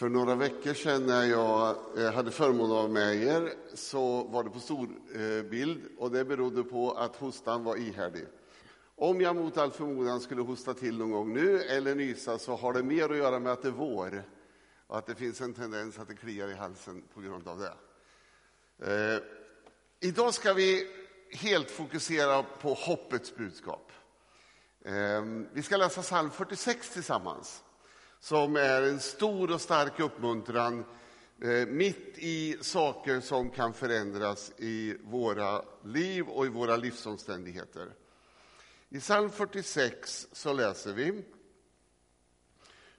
För några veckor sedan när jag eh, hade förmånen av med er så var det på storbild eh, och det berodde på att hostan var ihärdig. Om jag mot all förmodan skulle hosta till någon gång nu eller nysa så har det mer att göra med att det är vår och att det finns en tendens att det kliar i halsen på grund av det. Eh, idag ska vi helt fokusera på hoppets budskap. Eh, vi ska läsa psalm 46 tillsammans som är en stor och stark uppmuntran eh, mitt i saker som kan förändras i våra liv och i våra livsomständigheter. I psalm 46 så läser vi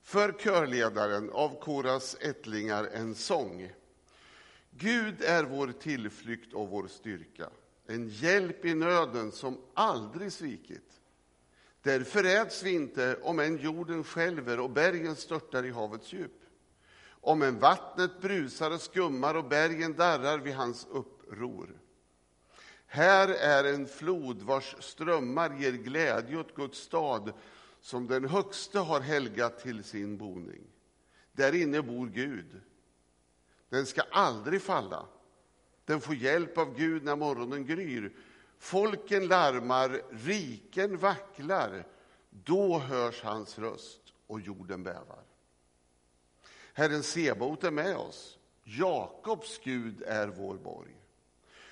för körledaren av Koras ättlingar en sång. Gud är vår tillflykt och vår styrka, en hjälp i nöden som aldrig svikit. Därför räds vi inte om än jorden skälver och bergen störtar i havets djup. Om än vattnet brusar och skummar och bergen darrar vid hans uppror. Här är en flod vars strömmar ger glädje åt Guds stad som den högste har helgat till sin boning. Där inne bor Gud. Den ska aldrig falla. Den får hjälp av Gud när morgonen gryr. Folken larmar, riken vacklar. Då hörs hans röst och jorden bävar. Herren Sebaot är med oss. Jakobs Gud är vår borg.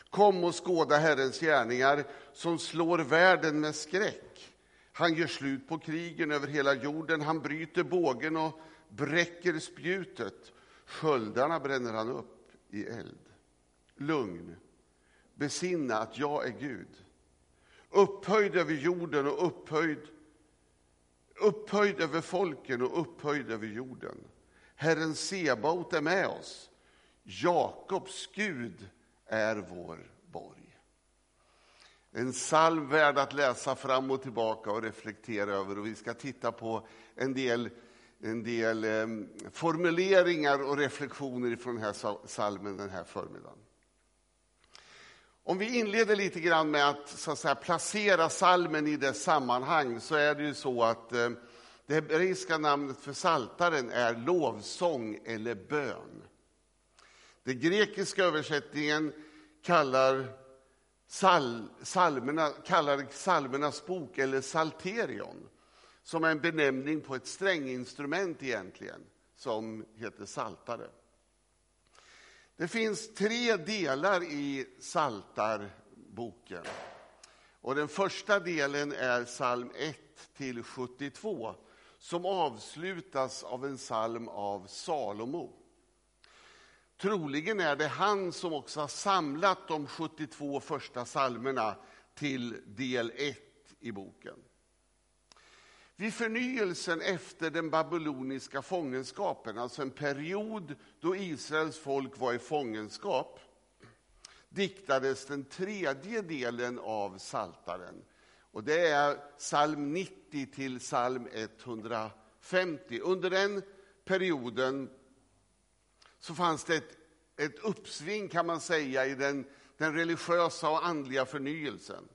Kom och skåda Herrens gärningar som slår världen med skräck. Han gör slut på krigen över hela jorden. Han bryter bågen och bräcker spjutet. Sköldarna bränner han upp i eld. Lugn besinna att jag är Gud. Upphöjd över jorden och upphöjd, upphöjd över folken och upphöjd över jorden. Herren Sebaot är med oss. Jakobs Gud är vår borg. En psalm värd att läsa fram och tillbaka och reflektera över. Och vi ska titta på en del, en del eh, formuleringar och reflektioner från den här psalmen den här förmiddagen. Om vi inleder lite grann med att, så att säga, placera salmen i dess sammanhang så är det ju så att eh, det hebreiska namnet för saltaren är lovsång eller bön. Den grekiska översättningen kallar, sal, salmerna, kallar salmernas bok eller salterion som är en benämning på ett stränginstrument egentligen som heter saltare. Det finns tre delar i Saltarboken. Och den första delen är psalm 1 till 72 som avslutas av en psalm av Salomo. Troligen är det han som också har samlat de 72 första psalmerna till del 1 i boken. Vid förnyelsen efter den babyloniska fångenskapen, alltså en period då Israels folk var i fångenskap, diktades den tredje delen av Saltaren. Och det är psalm 90 till psalm 150. Under den perioden så fanns det ett, ett uppsving kan man säga i den, den religiösa och andliga förnyelsen.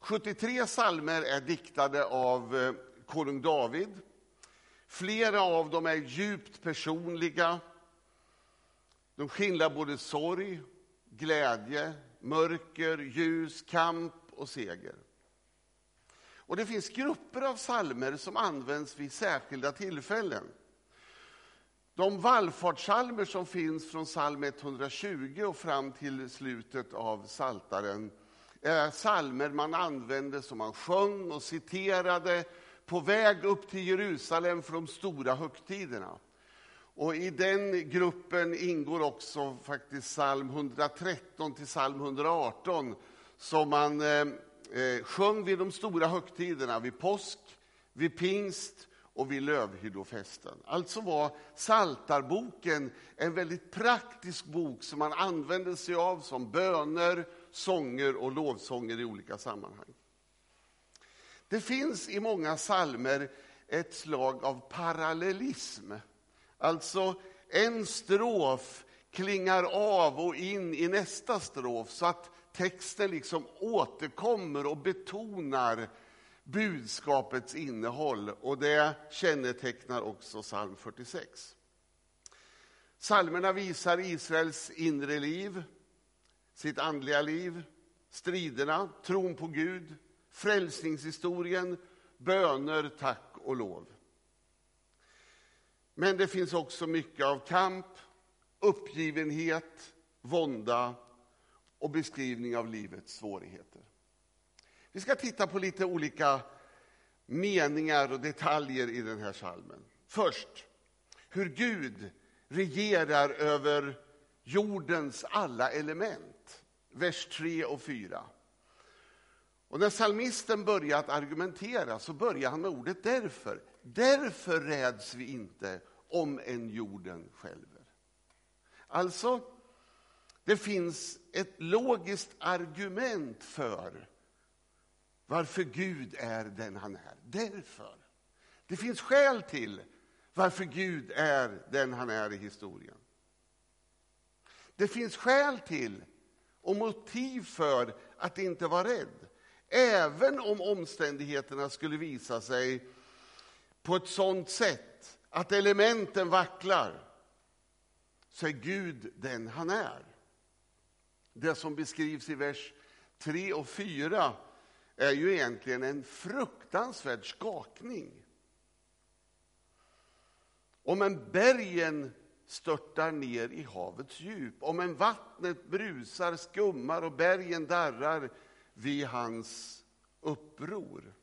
73 psalmer är diktade av eh, konung David. Flera av dem är djupt personliga. De skildrar både sorg, glädje, mörker, ljus, kamp och seger. Och Det finns grupper av psalmer som används vid särskilda tillfällen. De vallfartssalmer som finns från psalm 120 och fram till slutet av Saltaren Eh, psalmer man använde som man sjöng och citerade på väg upp till Jerusalem för de stora högtiderna. Och I den gruppen ingår också faktiskt psalm 113 till psalm 118 som man eh, eh, sjöng vid de stora högtiderna, vid påsk, vid pingst och vid lövhyddofesten. Alltså var Saltarboken en väldigt praktisk bok som man använde sig av som böner, sånger och lovsånger i olika sammanhang. Det finns i många salmer ett slag av parallellism. Alltså en strof klingar av och in i nästa strof så att texten liksom återkommer och betonar budskapets innehåll. Och Det kännetecknar också psalm 46. Salmerna visar Israels inre liv, sitt andliga liv, striderna, tron på Gud, frälsningshistorien, böner, tack och lov. Men det finns också mycket av kamp, uppgivenhet, vånda och beskrivning av livets svårigheter. Vi ska titta på lite olika meningar och detaljer i den här salmen. Först, hur Gud regerar över jordens alla element. Vers 3 och 4. Och när salmisten börjar att argumentera så börjar han med ordet därför. Därför räds vi inte om en jorden skälver. Alltså, det finns ett logiskt argument för varför Gud är den han är. Därför. Det finns skäl till varför Gud är den han är i historien. Det finns skäl till och motiv för att inte vara rädd. Även om omständigheterna skulle visa sig på ett sådant sätt att elementen vacklar så är Gud den han är. Det som beskrivs i vers 3 och 4 är ju egentligen en fruktansvärd skakning. Om en bergen störtar ner i havets djup, om en vattnet brusar, skummar och bergen darrar vid hans uppror.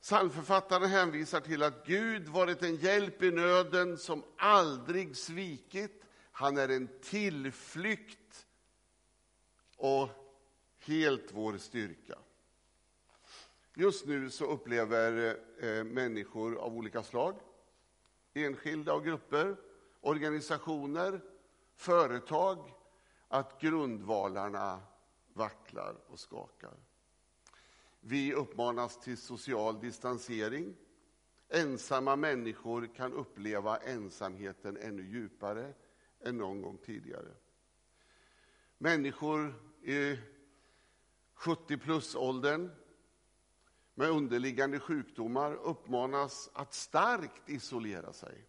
Psalmförfattaren hänvisar till att Gud varit en hjälp i nöden som aldrig svikit. Han är en tillflykt och helt vår styrka. Just nu så upplever eh, människor av olika slag, enskilda och grupper, organisationer, företag, att grundvalarna vacklar och skakar. Vi uppmanas till social distansering. Ensamma människor kan uppleva ensamheten ännu djupare än någon gång tidigare. Människor i 70-plus-åldern med underliggande sjukdomar uppmanas att starkt isolera sig.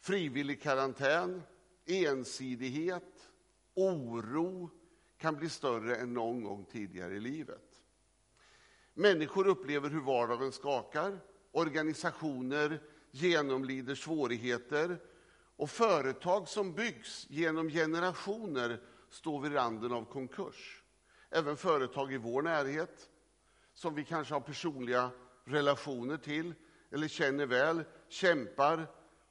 Frivillig karantän, ensidighet, oro kan bli större än någon gång tidigare i livet. Människor upplever hur vardagen skakar, organisationer genomlider svårigheter och företag som byggs genom generationer står vid randen av konkurs. Även företag i vår närhet, som vi kanske har personliga relationer till eller känner väl, kämpar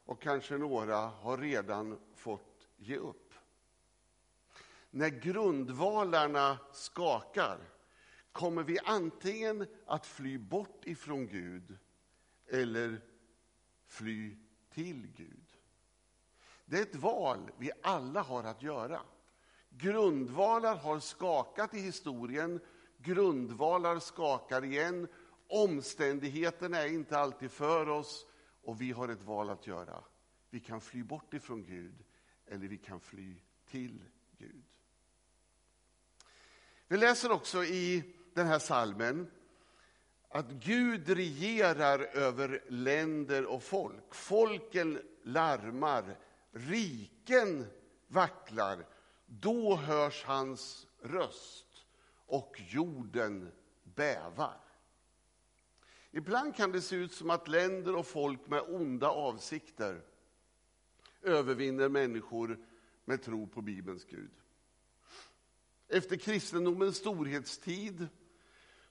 och kanske några har redan fått ge upp. När grundvalarna skakar kommer vi antingen att fly bort ifrån Gud eller fly till Gud. Det är ett val vi alla har att göra. Grundvalar har skakat i historien, grundvalar skakar igen. Omständigheterna är inte alltid för oss och vi har ett val att göra. Vi kan fly bort ifrån Gud eller vi kan fly till Gud. Vi läser också i den här salmen att Gud regerar över länder och folk. Folken larmar, riken vacklar. Då hörs hans röst och jorden bävar. Ibland kan det se ut som att länder och folk med onda avsikter övervinner människor med tro på Bibelns Gud. Efter kristendomens storhetstid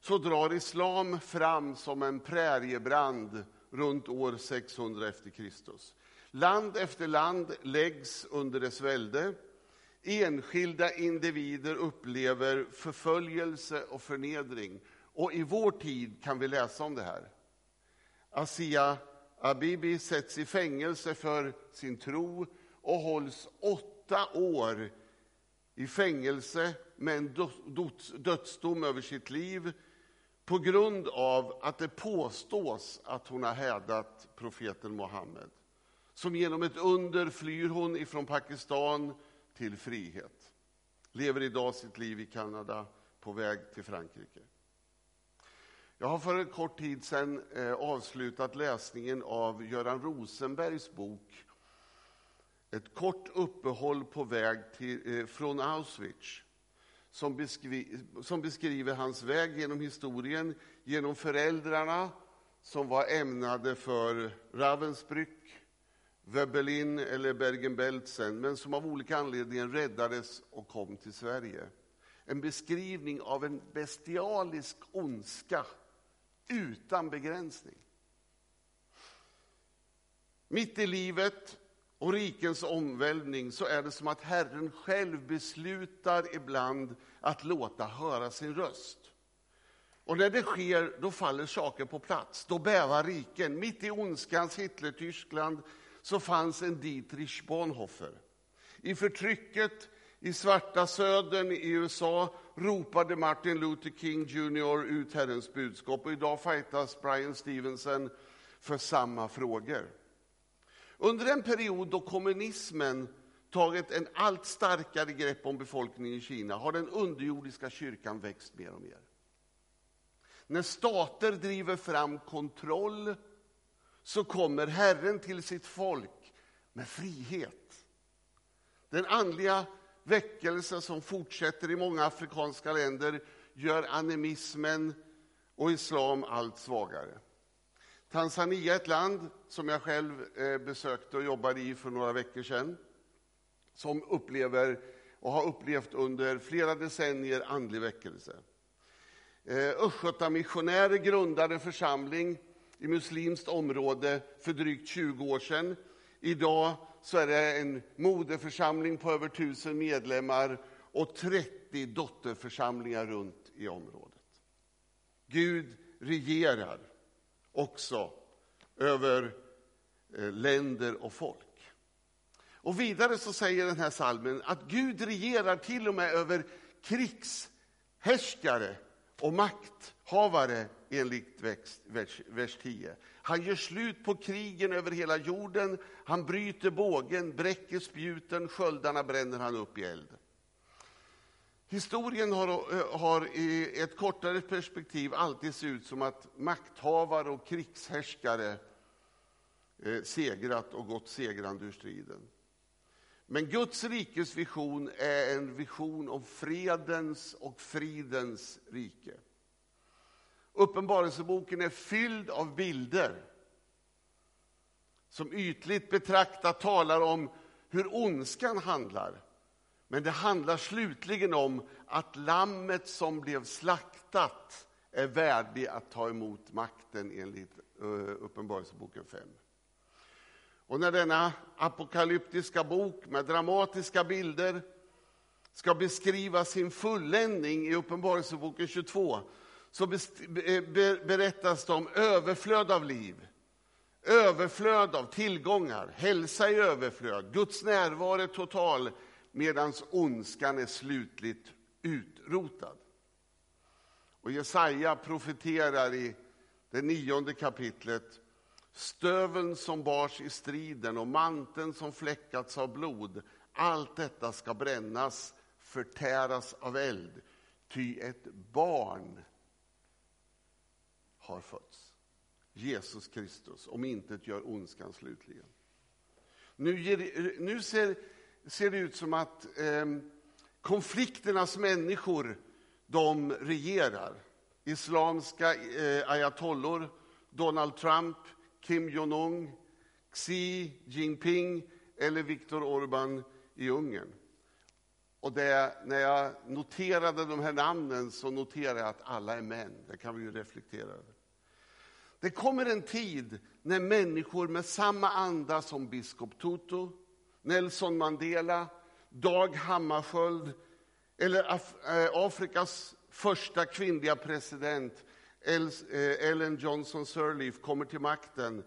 så drar islam fram som en präriebrand runt år 600 efter Kristus. Land efter land läggs under dess välde. Enskilda individer upplever förföljelse och förnedring. Och i vår tid kan vi läsa om det här. Asia Abibi sätts i fängelse för sin tro och hålls åtta år i fängelse med en dödsdom över sitt liv på grund av att det påstås att hon har hädat profeten Muhammed. Som genom ett under flyr hon ifrån Pakistan till frihet. Lever idag sitt liv i Kanada på väg till Frankrike. Jag har för en kort tid sedan eh, avslutat läsningen av Göran Rosenbergs bok Ett kort uppehåll på väg till, eh, från Auschwitz som, beskri som beskriver hans väg genom historien, genom föräldrarna som var ämnade för Ravensbrück, Webelin eller Bergen-Belsen men som av olika anledningar räddades och kom till Sverige. En beskrivning av en bestialisk ondska utan begränsning. Mitt i livet och rikens omvälvning så är det som att Herren själv beslutar ibland att låta höra sin röst. Och när det sker, då faller saker på plats. Då bävar riken. Mitt i ondskans Hitler-Tyskland så fanns en Dietrich Bonhoeffer. I förtrycket i svarta södern i USA ropade Martin Luther King Jr ut Herrens budskap och idag fightas Brian Stevenson för samma frågor. Under en period då kommunismen tagit en allt starkare grepp om befolkningen i Kina har den underjordiska kyrkan växt mer och mer. När stater driver fram kontroll så kommer Herren till sitt folk med frihet. Den andliga väckelse som fortsätter i många afrikanska länder gör animismen och islam allt svagare. Tanzania är ett land som jag själv eh, besökte och jobbade i för några veckor sedan som upplever och har upplevt under flera decennier andlig väckelse. Eh, Östgötamissionärer grundade en församling i muslimskt område för drygt 20 år sedan. Idag så är det en moderförsamling på över 1000 medlemmar och 30 dotterförsamlingar runt i området. Gud regerar också över eh, länder och folk. Och vidare så säger den här salmen att Gud regerar till och med över krigshärskare och makthavare enligt vers 10. Han gör slut på krigen över hela jorden, han bryter bågen, bräcker spjuten, sköldarna bränner han upp i eld. Historien har, eh, har, i ett kortare perspektiv alltid sett ut som att makthavare och krigshärskare eh, segrat och gått segrande ur striden. Men Guds rikes vision är en vision om fredens och fridens rike. Uppenbarelseboken är fylld av bilder som ytligt betraktat talar om hur ondskan handlar. Men det handlar slutligen om att lammet som blev slaktat är värdig att ta emot makten enligt eh, Uppenbarelseboken 5. Och när denna apokalyptiska bok med dramatiska bilder ska beskriva sin fulländning i Uppenbarelseboken 22 så berättas det om överflöd av liv, överflöd av tillgångar, hälsa i överflöd, Guds närvaro är total medan ondskan är slutligt utrotad. Och Jesaja profeterar i det nionde kapitlet Stöven som bars i striden och manteln som fläckats av blod, allt detta ska brännas, förtäras av eld. Ty ett barn har fötts. Jesus Kristus, om inte gör ondskan slutligen. Nu, ger, nu ser, ser, det ut som att eh, konflikternas människor, de regerar. Islamska eh, ayatollor, Donald Trump, Kim Jong-Un, Xi Jinping eller Viktor Orbán i Ungern. Och det, när jag noterade de här namnen så noterade jag att alla är män. Det kan vi ju reflektera över. Det kommer en tid när människor med samma anda som biskop Tutu, Nelson Mandela, Dag Hammarskjöld eller Af eh, Afrikas första kvinnliga president Eh, Ellen Johnson Sirleaf kommer till makten.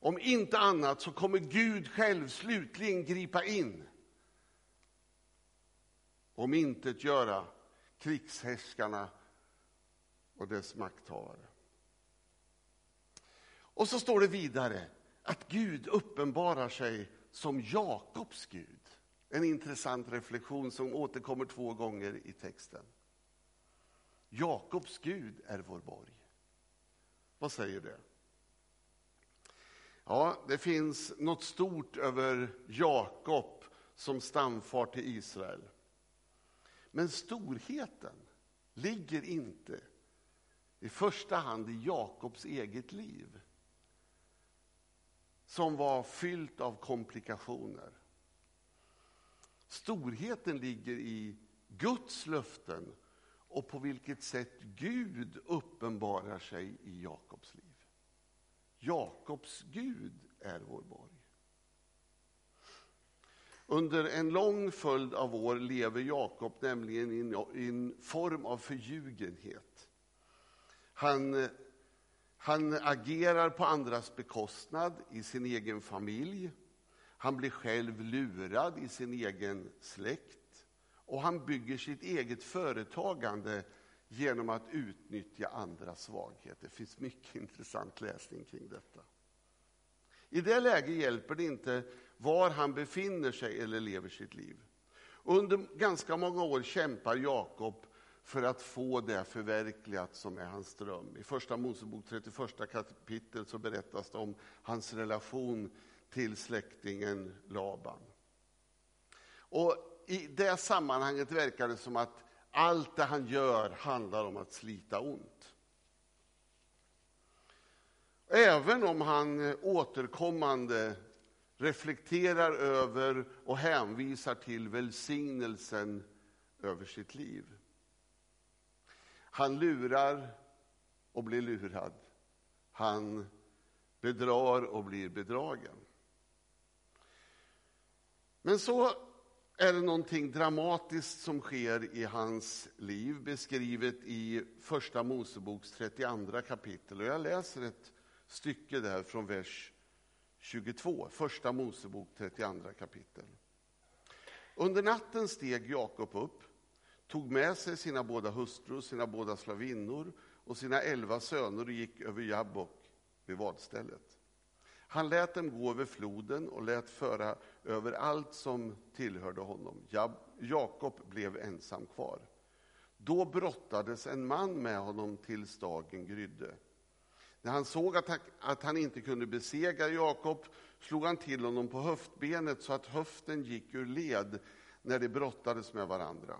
Om inte annat så kommer Gud själv slutligen gripa in. Om inte göra krigshärskarna och dess makthavare. Och så står det vidare att Gud uppenbarar sig som Jakobs Gud. En intressant reflektion som återkommer två gånger i texten. Jakobs Gud är vår borg. Vad säger det? Ja, det finns något stort över Jakob som stamfar till Israel. Men storheten ligger inte i första hand i Jakobs eget liv som var fyllt av komplikationer. Storheten ligger i Guds löften och på vilket sätt Gud uppenbarar sig i Jakobs liv. Jakobs Gud är vår borg. Under en lång följd av år lever Jakob nämligen i en form av förljugenhet. Han, han agerar på andras bekostnad i sin egen familj. Han blir själv lurad i sin egen släkt och han bygger sitt eget företagande genom att utnyttja andras svaghet. Det finns mycket intressant läsning kring detta. I det läget hjälper det inte var han befinner sig eller lever sitt liv. Under ganska många år kämpar Jakob för att få det förverkligat som är hans dröm. I Första Mosebok 31 kapitel så berättas det om hans relation till släktingen Laban. Och i det sammanhanget verkar det som att allt det han gör handlar om att slita ont. Även om han återkommande reflekterar över och hänvisar till välsignelsen över sitt liv. Han lurar och blir lurad. Han bedrar och blir bedragen. Men så är det någonting dramatiskt som sker i hans liv beskrivet i Första Moseboks 32 kapitel. Och jag läser ett stycke där från vers 22, Första Mosebok 32 kapitel. Under natten steg Jakob upp, tog med sig sina båda hustrur, sina båda slavinnor och sina elva söner och gick över Jabbok vid vadstället. Han lät dem gå över floden och lät föra över allt som tillhörde honom. Jakob blev ensam kvar. Då brottades en man med honom tills dagen grydde. När han såg att han, inte kunde besegra Jakob slog han till honom på höftbenet så att höften gick ur led när de brottades med varandra.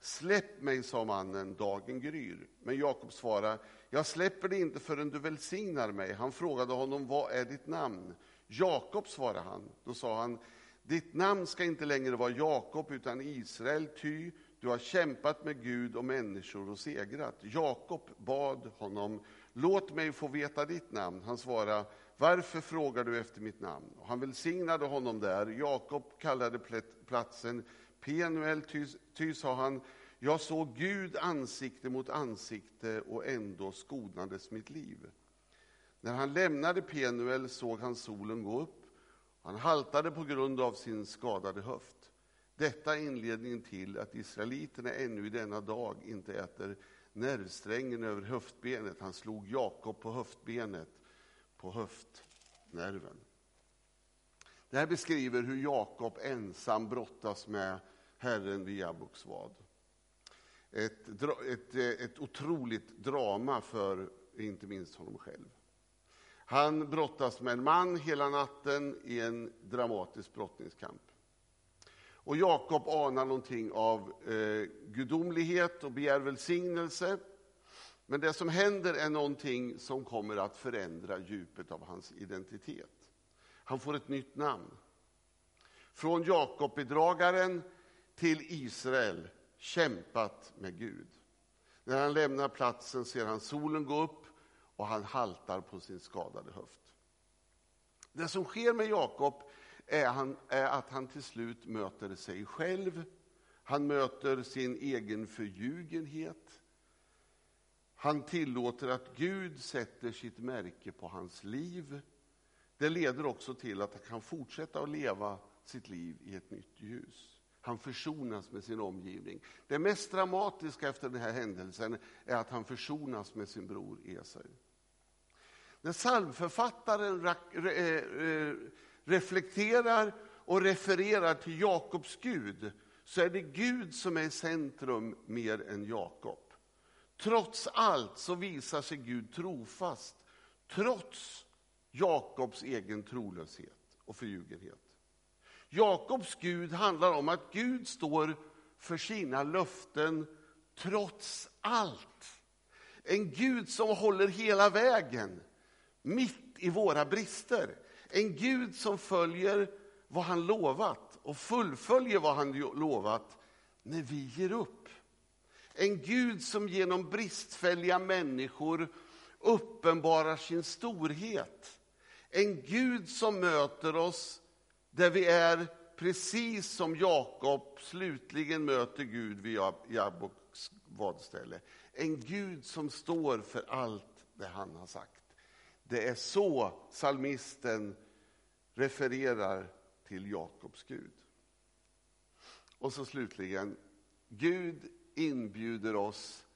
Släpp mig, sa mannen, dagen gryr. Men Jakob svarade, jag släpper dig inte förrän du välsignar mig. Han frågade honom, vad är ditt namn? Jakob, svarade han. Då sa han, ditt namn ska inte längre vara Jakob utan Israel, ty du har kämpat med Gud och människor och segrat. Jakob bad honom, låt mig få veta ditt namn. Han svarade, varför frågar du efter mitt namn? Och han välsignade honom där. Jakob kallade platsen Penuel, ty, ty sa han, jag såg Gud ansikte mot ansikte och ändå skonades mitt liv. När han lämnade Penuel såg han solen gå upp. Han haltade på grund av sin skadade höft. Detta är inledningen till att israeliterna ännu i denna dag inte äter nervsträngen över höftbenet. Han slog Jakob på höftbenet, på höftnerven. Det här beskriver hur Jakob ensam brottas med Herren vid Jabboks vad. Ett, ett, eh, ett otroligt drama för inte minst honom själv. Han brottas med en man hela natten i en dramatisk brottningskamp. Och Jakob anar någonting av eh, gudomlighet och begär välsignelse. Men det som händer är någonting som kommer att förändra djupet av hans identitet. Han får ett nytt namn. Från Jakob bedragaren till Israel, kämpat med Gud. När han lämnar platsen ser han solen gå upp och han haltar på sin skadade höft. Det som sker med Jakob är, är att han till slut möter sig själv. Han möter sin egen förljugenhet. Han tillåter att Gud sätter sitt märke på hans liv. Det leder också till att han kan fortsätta att leva sitt liv i ett nytt ljus. Han försonas med sin omgivning. Det mest dramatiska efter den här händelsen är att han försonas med sin bror Esau. När psalmförfattaren eh, eh, reflekterar och refererar till Jakobs Gud så är det Gud som är i centrum mer än Jakob. Trots allt så visar sig Gud trofast trots Jakobs egen trolöshet och förljugenhet. Jakobs Gud handlar om att Gud står för sina löften trots allt. En Gud som håller hela vägen, mitt i våra brister. En Gud som följer vad han lovat och fullföljer vad han lovat när vi ger upp. En Gud som genom bristfälliga människor uppenbarar sin storhet. En Gud som möter oss där vi är precis som Jakob slutligen möter Gud vid Jabboks vadställe. En Gud som står för allt det han har sagt. Det är så salmisten refererar till Jakobs Gud. Och så slutligen, Gud inbjuder oss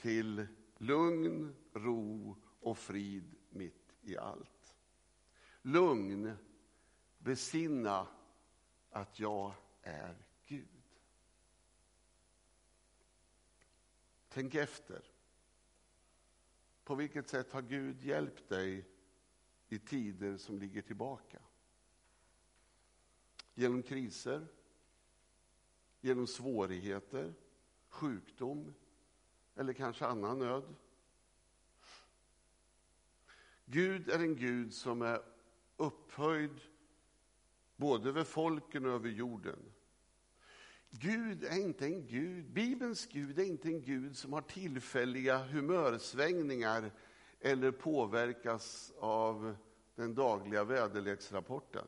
till lugn, ro och frid mitt i allt. Lugn, besinna att jag är Gud. Tänk efter. På vilket sätt har Gud hjälpt dig i tider som ligger tillbaka? Genom kriser, genom svårigheter, sjukdom eller kanske annan nöd. Gud är en Gud som är upphöjd både över folken och över jorden. Gud är inte en Gud, Bibelns Gud är inte en Gud som har tillfälliga humörsvängningar eller påverkas av den dagliga väderleksrapporten.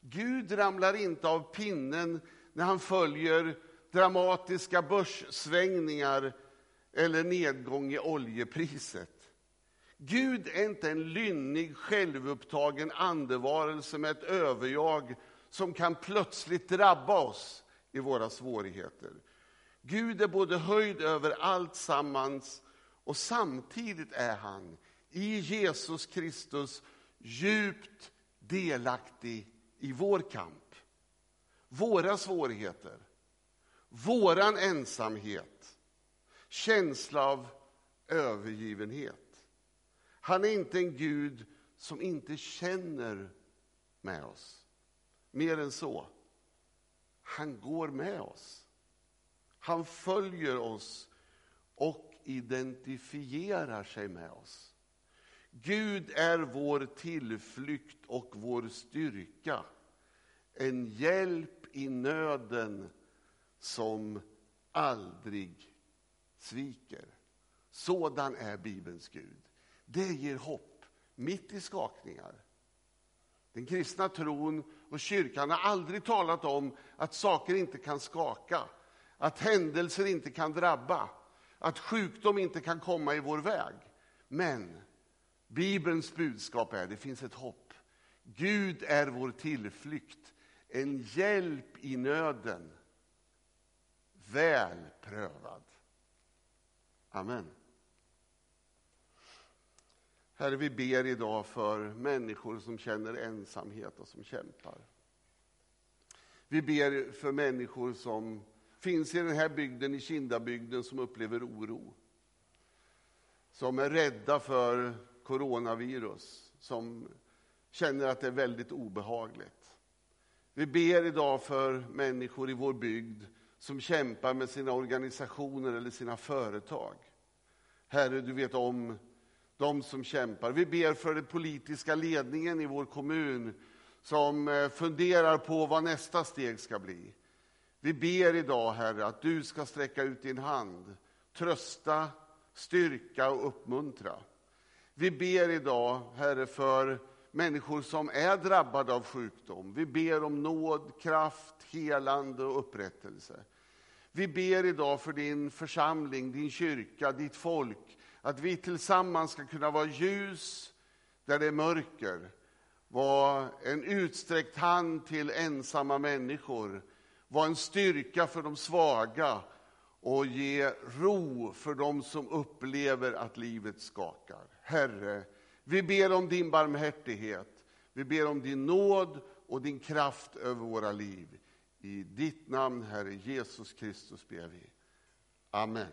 Gud ramlar inte av pinnen när han följer dramatiska börssvängningar eller nedgång i oljepriset. Gud är inte en lynnig, självupptagen andevarelse med ett överjag som kan plötsligt drabba oss i våra svårigheter. Gud är både höjd över allt sammans och samtidigt är han i Jesus Kristus djupt delaktig i vår kamp, våra svårigheter, våran ensamhet, känsla av övergivenhet. Han är inte en Gud som inte känner med oss. Mer än så. Han går med oss. Han följer oss och identifierar sig med oss. Gud är vår tillflykt och vår styrka. En hjälp i nöden som aldrig sviker. Sådan är Bibelns Gud. Det ger hopp mitt i skakningar. Den kristna tron och kyrkan har aldrig talat om att saker inte kan skaka, att händelser inte kan drabba, att sjukdom inte kan komma i vår väg. Men Bibelns budskap är att det finns ett hopp. Gud är vår tillflykt, en hjälp i nöden. Väl prövad. Amen. Herre, vi ber idag för människor som känner ensamhet och som kämpar. Vi ber för människor som finns i den här bygden, i Kindabygden, som upplever oro. Som är rädda för coronavirus, som känner att det är väldigt obehagligt. Vi ber idag för människor i vår bygd som kämpar med sina organisationer eller sina företag. Herre, du vet om de som kämpar. Vi ber för den politiska ledningen i vår kommun som eh, funderar på vad nästa steg ska bli. Vi ber idag, Herre, att du ska sträcka ut din hand, trösta, styrka och uppmuntra. Vi ber idag, Herre, för människor som är drabbade av sjukdom. Vi ber om nåd, kraft, helande och upprättelse. Vi ber idag för din församling, din kyrka, ditt folk, att vi tillsammans ska kunna vara ljus där det är mörker. Vara en utsträckt hand till ensamma människor. Vara en styrka för de svaga och ge ro för dem som upplever att livet skakar. Herre, vi ber om din barmhärtighet. Vi ber om din nåd och din kraft över våra liv. I ditt namn, Herre Jesus Kristus, ber vi. Amen.